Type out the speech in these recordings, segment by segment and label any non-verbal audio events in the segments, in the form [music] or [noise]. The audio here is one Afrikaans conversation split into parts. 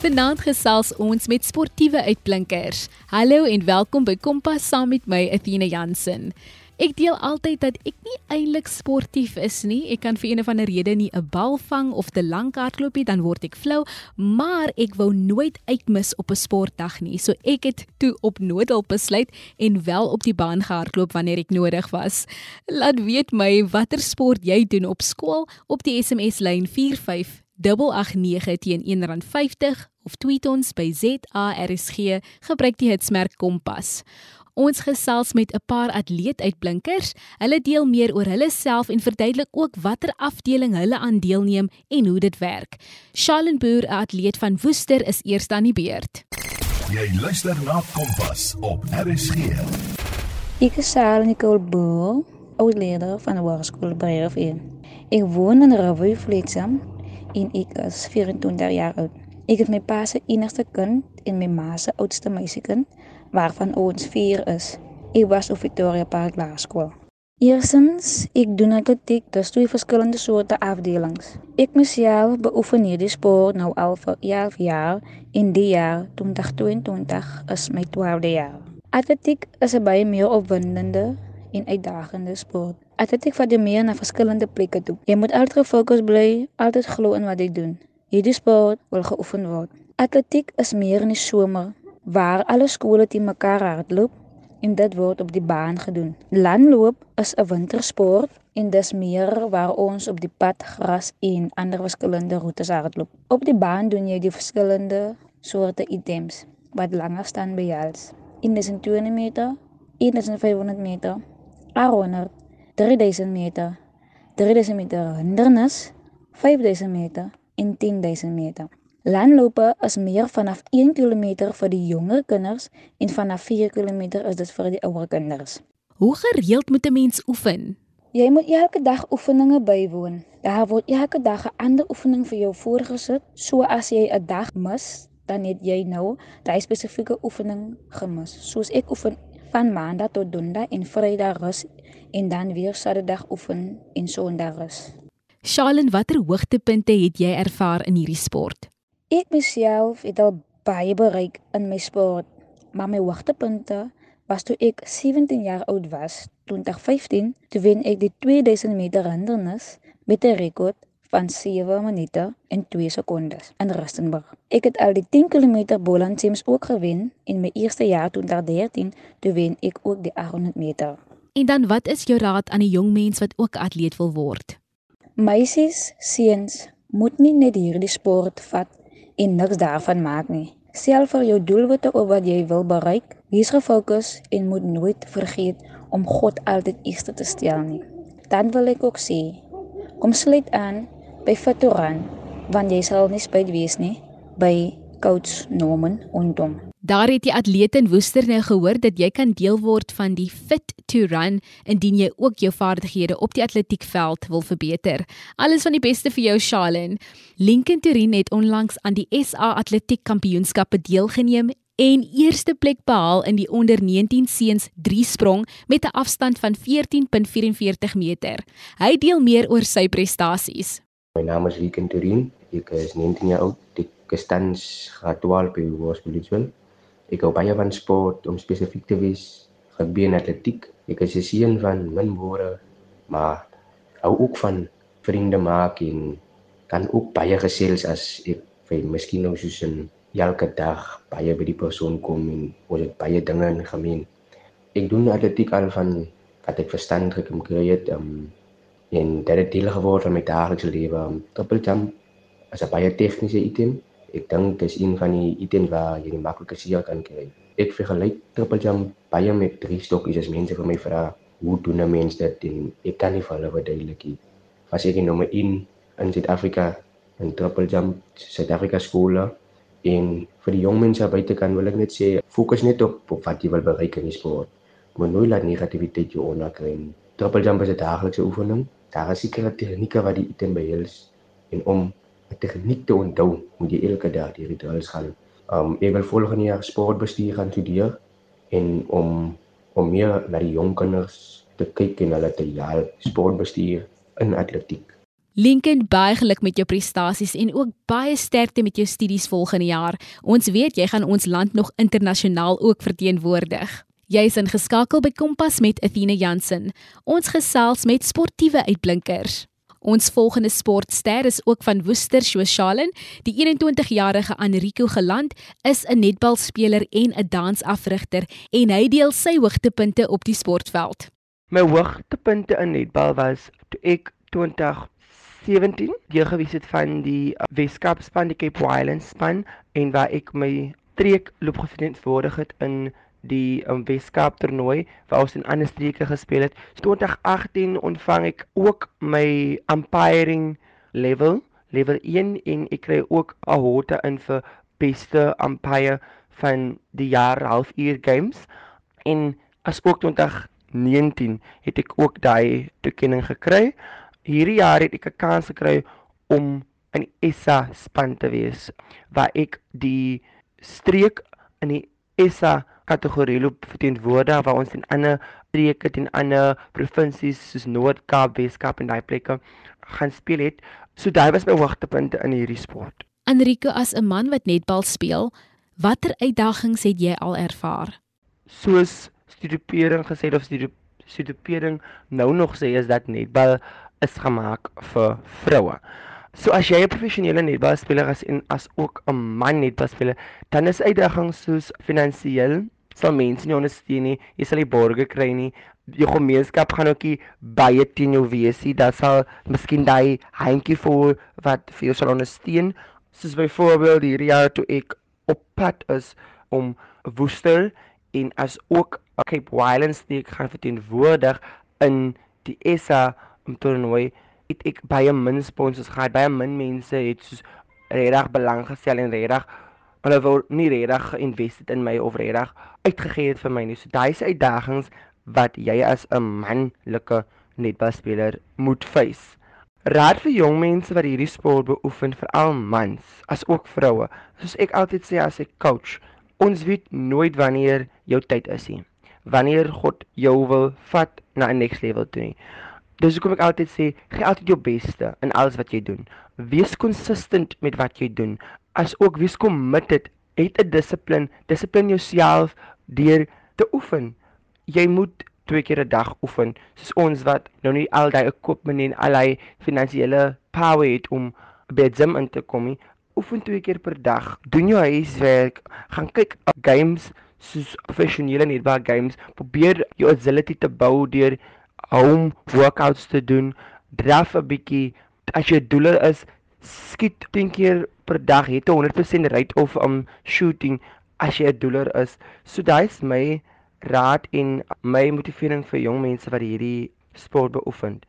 Vanaand gesels ons met sportiewe uitblinkers. Hallo en welkom by Kompas saam met my Athena Jansen. Ek deel altyd dat ek nie eintlik sportief is nie. Ek kan vir een of ander rede nie 'n bal vang of te lank hardloop nie, dan word ek flou, maar ek wou nooit uitmis op 'n sportdag nie. So ek het toe op noodhulp besluit en wel op die baan gehardloop wanneer ek nodig was. Laat weet my watter sport jy doen op skool op die SMS lyn 45 889 teen R1.50 of tweet ons by ZARSG gebruik die hitsmerk kompas. Ons gesels met 'n paar atleetuitblinkers. Hulle deel meer oor hulle self en verduidelik ook watter afdeling hulle aan deelneem en hoe dit werk. Charlene Boer, 'n atleet van Woester, is eers aan die beurt. Jy luister na Kompas op RSG. Ek is Charlene Boer, oudleerder van de Hogeschool Breireveen. Ik woon in Ravoy Vleetsam en ek is 24 jaar oud. Ek het my pa se enigste kind en my ma se oudste meisiekind waarvan ons 4 is. Ek was op Victoria Park Laerskool. Eerstens, ek doen atletiek, dis twee verskillende soorte afdelings. Ek myself beoefen hierdie sport nou al vir 11 jaar en die jaar 2022 is my 12de jaar. Atletiek is 'n baie meer opwindende en uitdagende sport. Atletiek vat jou meer na verskillende plekke toe. Jy moet altyd gefokus bly, altyd glo in wat jy doen. Hierdie sport wil geoefen word. Atletiek is meer in die somer waar alle skole te mekaar hardloop en dit word op die baan gedoen. Landloop is 'n wintersport en dis meer waar ons op die pad gras en ander verskillende roetes hardloop. Op die baan doen jy die verskillende soorte items wat langer staan by jou. In 1200 meter, 1500 meter, 800, 3000 meter, 3000 meter hindernis, 5000 meter en 10000 meter. Landlope is meer vanaf 1 km vir die jonger kinders en vanaf 4 km is dit vir die ouer kinders. Hoe gereeld moet 'n mens oefen? Jy moet elke dag oefeninge bywoon. Daar word elke dag 'n ander oefening vir jou voorgesit. So as jy 'n dag mis, dan het jy nou daai spesifieke oefening gemis. Soos ek oefen van Maandag tot Donderdag en Vrydag rus en dan weer Saterdag oefen en Sondag rus. Charlene, watter hoogtepunte het jy ervaar in hierdie sport? Ek myself het al baie bereik in my sport, maar my hoogtepunte was toe ek 17 jaar oud was, 2015, toe wen ek die 2000 meter hindernis met 'n rekord van 7 minute en 2 sekondes in Rustenburg. Ek het al die 10 km bolanteams ook gewen en my eerste jaar 2013 toe wen ek ook die 800 meter. En dan wat is jou raad aan 'n jong mens wat ook atleet wil word? Meisies, seuns, moet nie net hierdie sport vat en niks daarvan maak nie. Stel vir jou doelwitte of wat jy wil bereik. Wees gefokus en moet nooit vergeet om God altyd eerste te stel nie. Dan wil ek ook sê, kom sluit aan by Fatoran, want jy sal nie spyt wees nie by coach Norman Ondom. Daar het die atlete in Woester nou gehoor dat jy kan deel word van die Fit to Run indien jy ook jou vaardighede op die atletiekveld wil verbeter. Alles van die beste vir jou, Charlene. Lincoln Turin het onlangs aan die SA Atletiek Kampioenskappe deelgeneem en eerste plek behaal in die onder 19 seuns 3 sprong met 'n afstand van 14.44 meter. Hy deel meer oor sy prestasies. My naam is Lincoln Turin. Ek is 19 jaar oud. Ek is tans graad 12 by Hoërskool Ek hou baie van sport om spesifiek te wees rugby en atletiek. Ek is 'n seun van min woorde, maar hou ook van vriende maak en kan ook baie gesels as ek vir miskien nou soos 'n elke dag baie by die persoon kom en ons het baie dinge in gemeen. Ek doen atletiek al van wat ek verstand gekry het um, en dit het deel geword van my daaglikse lewe. Triple jump is 'n baie tegniese item Ek dink dis een van die items waar jy die maklike seer kan kry. Ek vergelyk triple jump baie met drie stokkies as mense vir my vra hoe doen 'n mens dit en ek kan nie vir hulle verduidelik nie. As ek nommer 1 in Suid-Afrika in triple jump Suid-Afrika skole en vir die jong mense buite kan wil ek net sê fokus net op, op wat jy wil bereik in die sport. Moet nooit laat negativiteit jou onderkry. Triple jump is 'n daaglikse oefening. Daar is sekere tegnieke wat die item behels en om 'n tegniek te onthou, moet jy elke dag hierdie drills gaan. Um ek wil volgende jaar sportbestuur gaan studeer en om om meer na die jong kinders te kyk en hulle te help sportbestuur in atletiek. Lincoln baie geluk met jou prestasies en ook baie sterkte met jou studies volgende jaar. Ons weet jy gaan ons land nog internasionaal ook verteenwoordig. Jy is ingeskakel by Kompas met Athena Jansen. Ons gesels met sportiewe uitblinkers. Ons volgende sportster is ook van Woester Sosialen. Die 21-jarige Enrico Geland is 'n netbalspeler en 'n dansafrigter en hy deel sy hoogtepunte op die sportveld. My hoogtepunte in netbal was toe ek 2017 deel gewees het van die Weskaap span, die Cape Winelands span en waar ek my trek loop geverteenwoordig het in die um, Weskaap toernooi waar ons in ander streke gespeel het. So 2018 ontvang ek ook my umpiring level, level 1 en ek kry ook 'n award in vir beste umpire van die jaar halfuur games en as ook 2019 het ek ook daai toekenning gekry. Hierdie jaar het ek 'n kans gekry om in SA span te wees waar ek die streek in die SA kategorie loop verteenwoordig waar ons in ander streke en ander provinsies soos Noord-Kaap, Wes-Kaap en daai plekke gaan speel het. So daai was my hoogtepunte in hierdie sport. Enrico as 'n man wat netbal speel, watter uitdagings het jy al ervaar? Soos studiepering gesê of studiepering nou nog sê is dat netbal is gemaak vir vroue. So as jy 'n professionele netbalspeler is en as ook 'n man netbalspeler, dan is uitdagings soos finansiëel sal mense nie ondersteun nie. Jy sal nie borge kry nie. Jou gemeenskap gaan ook nie baie teen jou wees nie. Daar sal miskien daai handjie voor wat vir jou sal ondersteun. Soos byvoorbeeld hierdie jaar toe ek op pad is om Woester en as ook Cape Winelands te gaan verteenwoordig in die SA toernooi het ek baie min sponsors gehad. Baie min mense het soos regtig belang gestel en regtig hulle wou nie regtig geïnvesteer in my of regtig uitgegee het vir my nie. So daai is uitdagings wat jy as 'n manlike netbalspeler moet face. Raad vir jong mense wat hierdie sport beoefen, veral mans as ook vroue. Soos ek altyd sê as 'n coach, ons weet nooit wanneer jou tyd is nie. Wanneer God jou wil vat na 'n next level toe nie. Dis hoekom ek altyd sê, gee altyd jou beste in alles wat jy doen. Wees consistent met wat jy doen as ook wees committed, het 'n dissipline, dissipline jouself deur te oefen. Jy moet twee keer 'n dag oefen, soos ons wat nou nie al daai equipment en al daai finansiële power het om by gym in te kom nie. Oefen twee keer per dag. Doen jou huiswerk, gaan kyk games soos professionele netball games. Probeer jou agility te bou deur home workouts te doen. Draf 'n bietjie as jy doele is, skiet 10 keer per dag het 'n 100% rate of um shooting as jy 'n doeler is. So daai is my raad en my motivering vir jong mense wat hierdie sport beoefen.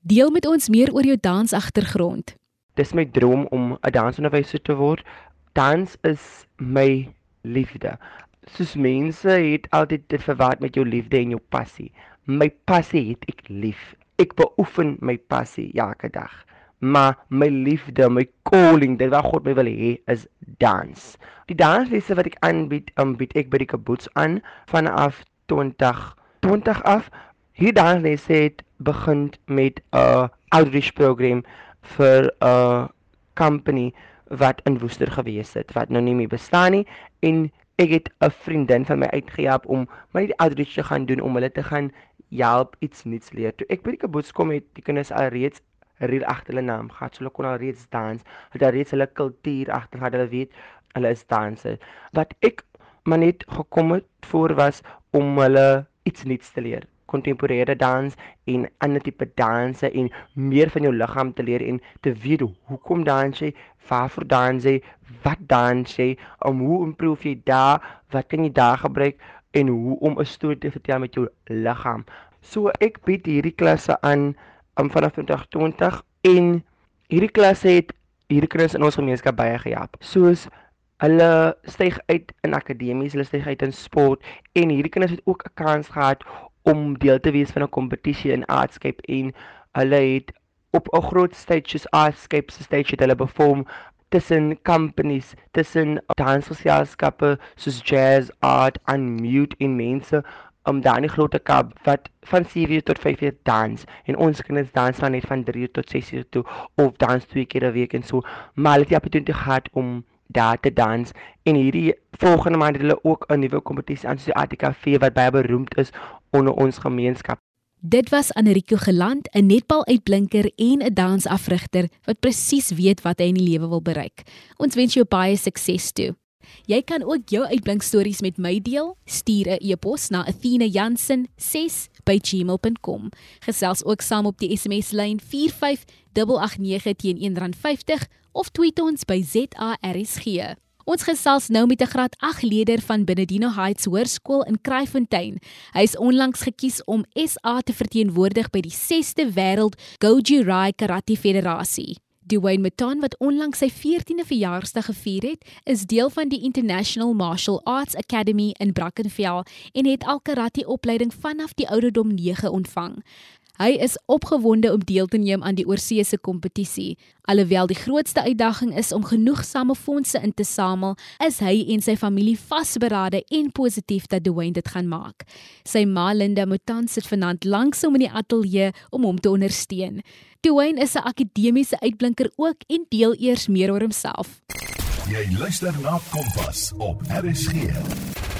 Deel met ons meer oor jou dansagtergrond. Dis my droom om 'n dansonderwyser te word. Dans is my liefde. Soos mense het altyd dit verward met jou liefde en jou passie. My passie het ek lief. Ek beoefen my passie elke dag maar my liefde, my calling, dit wat God my wil hê is dans. Die danslesse wat ek aanbied, aanbied ek by die Kaboets aan vanaf 2020 af. Hier danslesse het begin met 'n outreach program vir 'n company wat in Woester gewees het wat nou nie meer bestaan nie en ek het 'n vriendin van my uitgehelp om my die outreach te gaan doen om hulle te gaan help iets nuuts leer. Toe ek by die Kaboets kom het die kinders al reeds reël agter hulle naam gehad. So hulle kon al reeds dans. Hulle het reeds hulle kultuur agter gehad. Hulle weet hulle is dansers. Wat ek maar net gekom het voor was om hulle iets nuuts te leer. Kontemporêre dans en ander tipe danse en meer van jou liggaam te leer en te weet hoekom dans jy, waarvoor dans jy, wat dans jy, om hoe improve jy daar, wat kan jy daar gebruik en hoe om 'n storie te vertel met jou liggaam. So ek bied hierdie klasse aan um, vanaf 2020 en hierdie klasse het hierdie kinders in ons gemeenskap baie gehelp. Soos hulle styg uit in akademies, hulle styg uit in sport en hierdie kinders het ook 'n kans gehad om deel te wees van 'n kompetisie in Artscape en hulle het op 'n groot stage soos Artscape se stage het hulle perform tussen companies, tussen dansgeselskappe soos Jazz Art and Mute en mense um daar in die groot Kaap wat van 7 tot 5 uur dans. En ons kinders dans van net van 3 tot 6 uur toe of dans twee keer 'n week en so. Maar hulle het die opportunity gehad om daar te dans. En hierdie volgende maand het hulle ook 'n nuwe kompetisie aan so ATKV wat baie beroemd is onder ons gemeenskap. Dit was Anrico Geland, 'n netbal-uitblinker en 'n dansafrigter wat presies weet wat hy in die lewe wil bereik. Ons wens jou baie sukses toe. Jy kan ook jou uitblinkstories met my deel. Stuur 'n e-pos na athenajansen6@gmail.com. Gesels ook saam op die SMS lyn 45889 teen R1.50 of tweet ons by ZARSG. Ons gesels nou met 'n graad 8 leerder van Benedino Heights Hoërskool in Kraaifontein. Hy is onlangs gekies om SA te verteenwoordig by die 6de Wêreld Goju-Rai Karate Federasie. Dwayne Maton wat onlangs sy 14de verjaarsdag gevier het, is deel van die International Martial Arts Academy in Brackenfell en het al karate opleiding vanaf die ouderdom 9 ontvang. Hy is opgewonde om deel te neem aan die oorseese kompetisie. Alhoewel die grootste uitdaging is om genoegsame fondse in te samel, is hy en sy familie vasberade en positief dat Dwayne dit gaan maak. Sy ma Linda Mutan sit vanaand langs hom in die ateljee om hom te ondersteun. Dwayne is 'n akademiese uitblinker ook en deel eers meer oor homself. Jy luister na Kompas op RSG.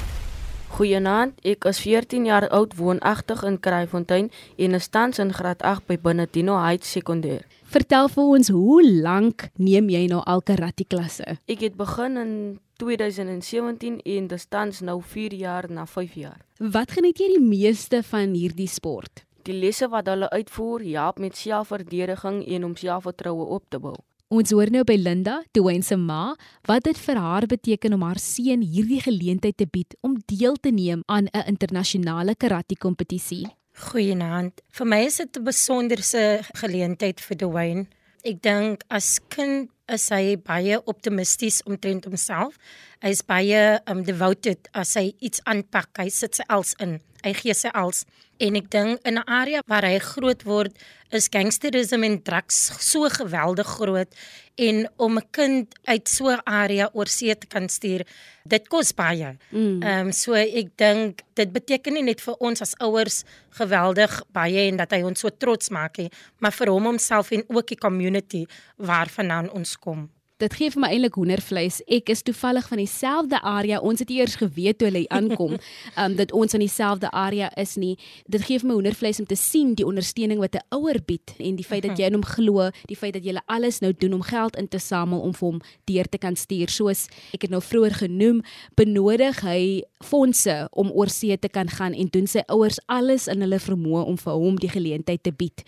Goeienaand, ek is 14 jaar oud, woonagtig in Kraaifontein en is tans in graad 8 by Benedino Heights Sekondêr. Vertel vir ons, hoe lank neem jy nou al karate klasse? Ek het begin in 2017 en dis tans nou 4 jaar na 5 jaar. Wat geniet jy die meeste van hierdie sport? Die lesse wat hulle uitvoer, help met selfverdediging en om selfvertroue op te bou. Ons hoor nou by Linda, Dwayne se ma, wat dit vir haar beteken om haar seun hierdie geleentheid te bied om deel te neem aan 'n internasionale karate kompetisie. Goeienaand. Vir my is dit 'n besonderse geleentheid vir Dwayne. Ek dink as kind is hy baie optimisties omtrent homself. Hy is baie um devoted as hy iets aanpak. Hy sit sy als in. Hy gee sy als. En ek dink in 'n area waar hy groot word, is gangsterisme en drugs so geweldig groot en om 'n kind uit so 'n area oor see te kan stuur, dit kos baie. Ehm mm. um, so ek dink dit beteken nie net vir ons as ouers geweldig baie en dat hy ons so trots maak nie, maar vir hom homself en ook die community waarvandaan ons kom. Dit gee vir my eintlik hoendervleis. Ek is toevallig van dieselfde area. Ons het eers geweet toe hulle aankom, um, [laughs] dat ons in dieselfde area is nie. Dit gee vir my hoendervleis om te sien die ondersteuning wat 'n ouer bied en die feit dat jy in hom glo, die feit dat jy alles nou doen om geld in te samel om vir hom deur te kan stuur. Soos ek het nou vroeër genoem, benodig hy fondse om oor see te kan gaan en doen sy ouers alles in hulle vermoë om vir hom die geleentheid te bied.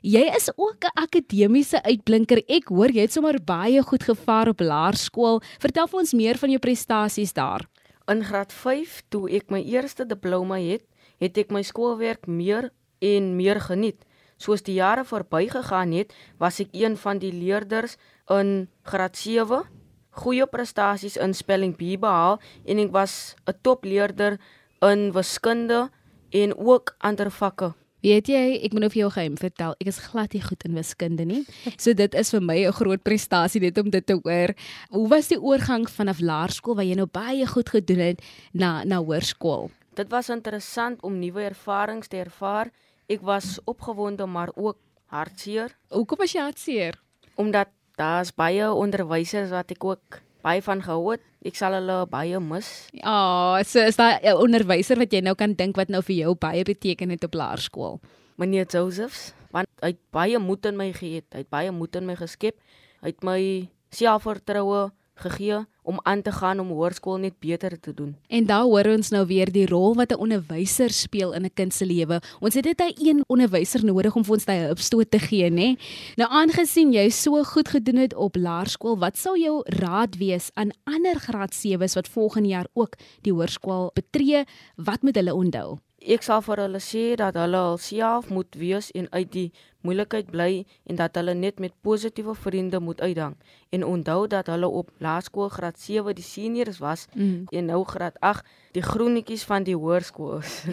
Jy is ook 'n akademiese uitblinker. Ek hoor jy het sommer baie goed gevaar op laerskool. Vertel vir ons meer van jou prestasies daar. In graad 5, toe ek my eerste diploma het, het ek my skoolwerk meer en meer geniet. Soos die jare verbygegaan het, was ek een van die leerders in graad 7. Goeie prestasies in spelling bee behaal en ek was 'n topleerder in wiskunde en ook ander vakke. Weet jy, ek moet nou vir jou geheim vertel. Ek is glad nie goed in wiskunde nie. So dit is vir my 'n groot prestasie net om dit te hoor. Hoe was die oorgang vanaf laerskool waar jy nou baie goed gedoen het na na hoërskool? Dit was interessant om nuwe ervarings te ervaar. Ek was opgewonde maar ook hartseer. Hoekom was jy hartseer? Omdat daar's baie onderwysers wat ek ook baie van gehou het. Ek sal hulle baie mis. Ja, oh, so is daar 'n onderwyser wat jy nou kan dink wat nou vir jou baie beteken het op laerskool. Meneer Josephs, want hy het baie moed in my gehad. Hy het baie moed in my geskep. Hy het my selfvertroue gegee om aan te gaan om hoërskool net beter te doen. En daar hoor ons nou weer die rol wat 'n onderwyser speel in 'n kind se lewe. Ons het net 'n een onderwyser nodig om vir ons daai opstoot te gee, nê? Nou aangesien jy so goed gedoen het op laerskool, wat sou jou raad wees aan ander graad 7s wat volgende jaar ook die hoërskool betree? Wat moet hulle onthou? Ek sal vir hulle sê dat hulle alself moet wees en uit die moeilikheid bly en dat hulle net met positiewe vriende moet uitdang en onthou dat hulle op laerskool graad 7 die seniors was mm. en nou graad 8 die groenetjies van die hoërskool is. [laughs]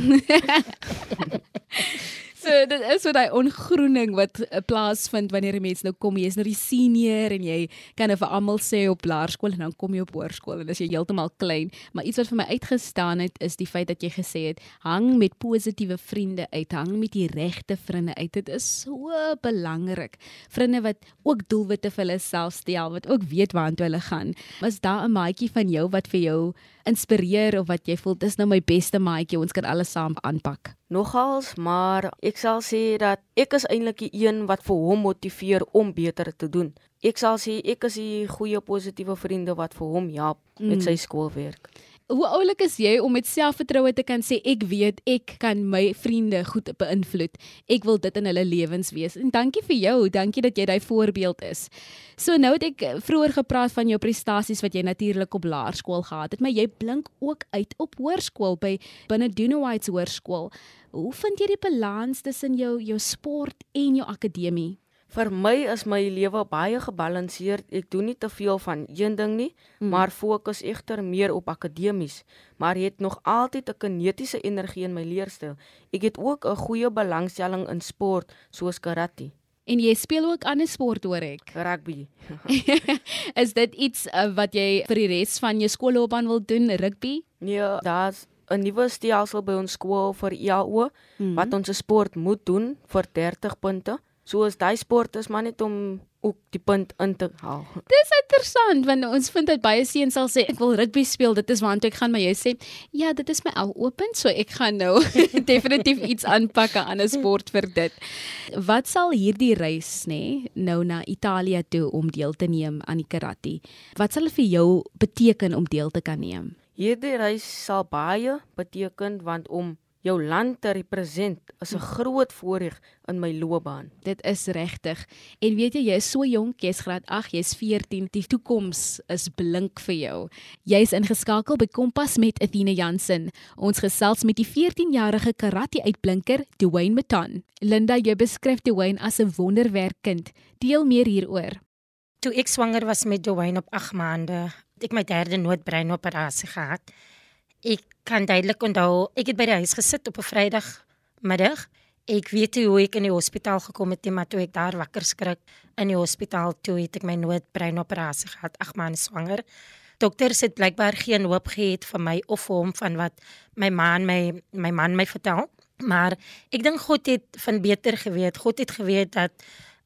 [laughs] so dit is so daai ongroening wat uh, plaasvind wanneer 'n mens nou kom, jy's nou die senior en jy kan nou vir almal sê op laerskool en dan kom jy op hoërskool en as jy heeltemal klein, maar iets wat vir my uitgestaan het is die feit dat jy gesê het hang met positiewe vriende uit, hang met die regte vriende uit. Dit is so belangrik. Vriende wat ook doelwitte vir hulle self stel, wat ook weet waartoe hulle gaan. Was daar 'n maatjie van jou wat vir jou inspireer of wat jy voel dis nou my beste maatjie, ons kan alles saam aanpak? Nogals, maar ek sal sê dat ek is eintlik die een wat vir hom motiveer om beter te doen. Ek sal sê ek is die goeie positiewe vriende wat vir hom help met sy skoolwerk. Hoe oulik is jy om met selfvertroue te kan sê ek weet ek kan my vriende goed beïnvloed. Ek wil dit in hulle lewens wees. En dankie vir jou, dankie dat jy daai voorbeeld is. So nou het ek vroeër gepraat van jou prestasies wat jy natuurlik op laerskool gehad het, maar jy blink ook uit op hoërskool by binne Dunowitz Hoërskool. Hoe vind jy die balans tussen jou jou sport en jou akademie? Vir my is my lewe baie gebalanseerd. Ek doen nie te veel van een ding nie, mm. maar fokus egter meer op akademies. Maar het nog altyd 'n kinetiese energie in my leerstyl. Ek het ook 'n goeie belangstelling in sport soos karate. En jy speel ook ander sport hoor ek. [laughs] Rugby. [laughs] is dit iets uh, wat jy vir die res van jou skoolloopbaan wil doen, rugby? Nee, daar's 'n nuwe stelsel by ons skool vir IAO mm -hmm. wat ons sport moet doen vir 30 punte. Soos daai sport is maar net om ook die punt in te haal. Dis interessant want ons vind dit baie seuns sal sê ek wil rugby speel, dit is waartoe ek gaan, maar jy sê ja, dit is my al open, so ek gaan nou [laughs] definitief iets aanpak aan 'n sport vir dit. Wat sal hierdie reis nê nou na Italië toe om deel te neem aan die karate? Wat sal dit vir jou beteken om deel te kan neem? Hierdie reis sal baie beteken want om jou land te represent is 'n groot voorreg in my loopbaan. Dit is regtig. En weet jy, jy is so jonk, jy's graad 8, jy's 14. Die toekoms is blink vir jou. Jy's ingeskakel by Kompas met Athena Jansen. Ons gesels met die 14-jarige karate uitblinker, Dwayne Maton. Linda, jy beskryf Dwayne as 'n wonderwerkkind. Deel meer hieroor. Toe ek swanger was met Dwayne op 8 maande, ek my derde noodbreinoperasie gehad. Ek kan duidelik onthou, ek het by die huis gesit op 'n Vrydag middag. Ek weet nie hoe ek in die hospitaal gekom het nie, maar toe ek daar wakker skrik in die hospitaal toe het ek my noodbreinoperasie gehad, 8 maande swanger. Dokters het blykbaar geen hoop gehad vir my of vir hom van wat my man my my man my vertel. Maar ek dink God het van beter geweet. God het geweet dat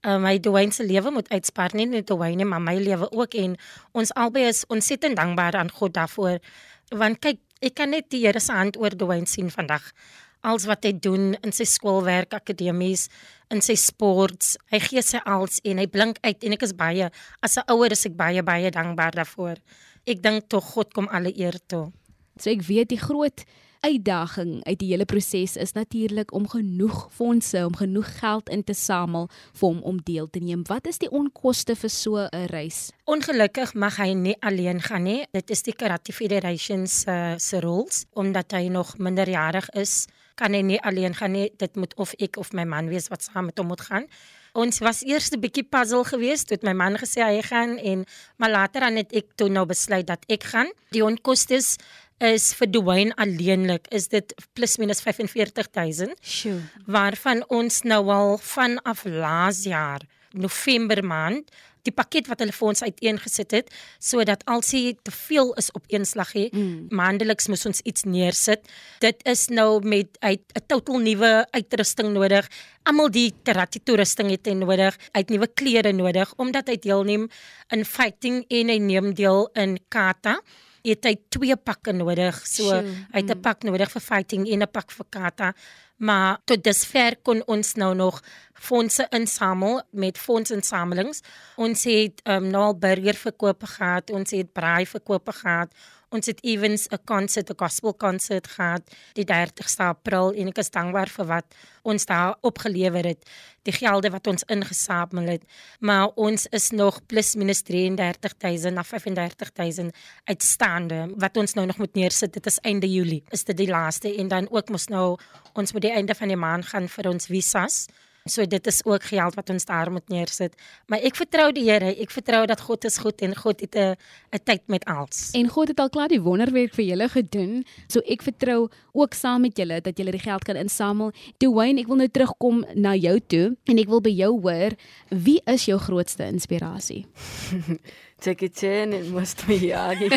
uh, my Dwayne se lewe moet uitspaar nie net Dwayne maar my lewe ook en ons albei is ontsettend dankbaar aan God daarvoor want kyk ek kan net die Here se hand oor Dwayne sien vandag. Als wat hy doen in sy skoolwerk akademies in sy sports hy gee sy als en hy blink uit en ek is baie as 'n ouer is ek baie baie dankbaar daarvoor. Ek dink tog God kom alle eer toe. So ek weet die groot uitdaging uit die hele proses is natuurlik om genoeg fondse, om genoeg geld in te samel vir hom om deel te neem. Wat is die onkoste vir so 'n reis? Ongelukkig mag hy nie alleen gaan nie. Dit is die Karate Federation se se rules omdat hy nog minderjarig is. Kan hy nie alleen gaan nie. Dit moet of ek of my man wees wat saam met hom moet gaan. Ons was eers 'n bietjie puzzle geweest toe my man gesê hy gaan en maar later dan het ek toe nou besluit dat ek gaan. Die onkoste is vir Dwayne alleenlik is dit plus minus 45000. Sjoe. Waarvan ons nou al vanaf laas jaar November maand die pakket wat hulle vir ons uiteengesit het sodat alsie te veel is op een slag hê mm. maandeliks moet ons iets neersit dit is nou met 'n totaal nuwe uitrusting nodig almal die karate toerusting het hy nodig uit nuwe klere nodig omdat hy deelneem in fighting en hy neem deel in kata het hy twee pakke nodig. So Sjoe, hy het 'n mm. pak nodig vir fighting en 'n pak vir kata. Maar tot dusver kon ons nou nog fondse insamel met fondsinsamelings. Ons het um, nou al burger verkoop gehad, ons het braai verkoop gehad. Ons het evens 'n konsert, 'n gospel konsert gehad die 30ste April en ek is dankbaar vir wat ons daar opgelewer het, die gelde wat ons ingesamel het. Maar ons is nog plus minus 33000 na 35000 uitstaande wat ons nou nog moet neersit. Dit is einde Julie. Is dit die laaste en dan ook mos nou ons moet die einde van die maand gaan vir ons visas So dit is ook geld wat ons daar moet neersit. Maar ek vertrou die Here. Ek vertrou dat God is goed en God het 'n 'n tyd met alles. En God het al klaar die wonderwerk vir julle gedoen. So ek vertrou ook saam met julle dat julle die geld kan insamel. Dwayne, ek wil nou terugkom na jou toe en ek wil by jou hoor, wie is jou grootste inspirasie? [laughs] Jackie Chan en Mr. Miyagi.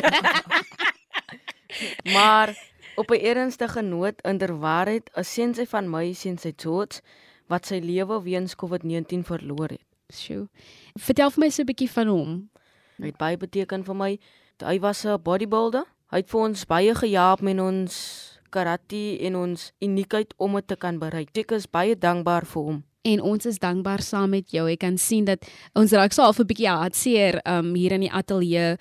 [laughs] maar op 'n ernstige noot inderwaarheid, 'n seun sy van my seun sy George wat sy lewe weens COVID-19 verloor het. Sjoe. Vertel vir my so 'n bietjie van hom. Hy het baie beteken vir my. Hy was 'n bodybuilder. Hy het vir ons baie gehelp met ons karate en ons uniekheid om dit te kan bereik. Ek is baie dankbaar vir hom. En ons is dankbaar saam met jou. Ek kan sien dat ons raak so half 'n bietjie hartseer um hier in die ateljee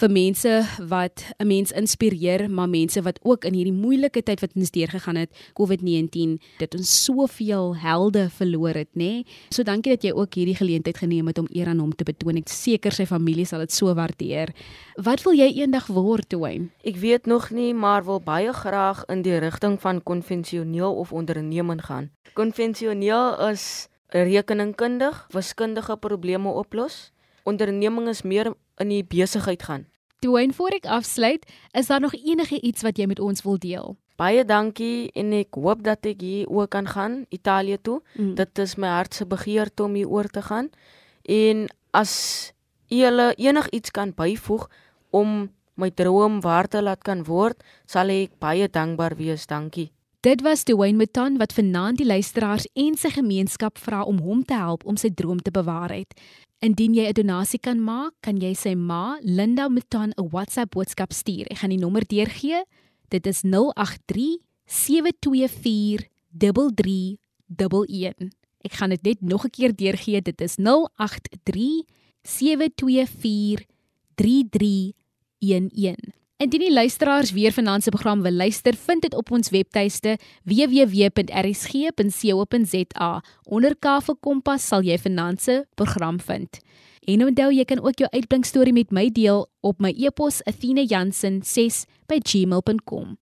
vir mense wat 'n mens inspireer, maar mense wat ook in hierdie moeilike tyd wat ons deurgegaan het, COVID-19, dit ons soveel helde verloor het, nê? Nee? So dankie dat jy ook hierdie geleentheid geneem het om eer aan hom te betoon. Ek seker sy familie sal dit so waardeer. Wat wil jy eendag word, Wayne? Ek weet nog nie, maar wil baie graag in die rigting van konvensioneel of onderneming gaan. Konvensioneel is rekeningkundig, wiskundige probleme oplos. Onderneming is meer in die besigheid gaan. Dwayne, voor ek afsluit, is daar nog enige iets wat jy met ons wil deel? Baie dankie en ek hoop dat ek hier ook kan gaan Italië toe. Mm. Dit is my hart se begeerte om hier oor te gaan. En as julle enigiets kan byvoeg om my droom waar te laat kan word, sal ek baie dankbaar wees. Dankie. Dit was Dwayne Meton wat vanaand die luisteraars en sy gemeenskap vra om hom te help om sy droom te bewaar het. Indien jy 'n donasie kan maak, kan jy sy ma, Linda Meton, 'n WhatsApp boodskap stuur. Ek gaan die nommer deurgee. Dit is 083 724 3311. Ek gaan dit net nog 'n keer deurgee. Dit is 083 724 3311. Indien die luisteraars weer vanaand se program wil luister, vind dit op ons webtuiste www.rsg.co.za. Onder Kafe Kompas sal jy vanaand se program vind. En onthou jy kan ook jou uitblink storie met my deel op my e-pos athena.jansen6@gmail.com.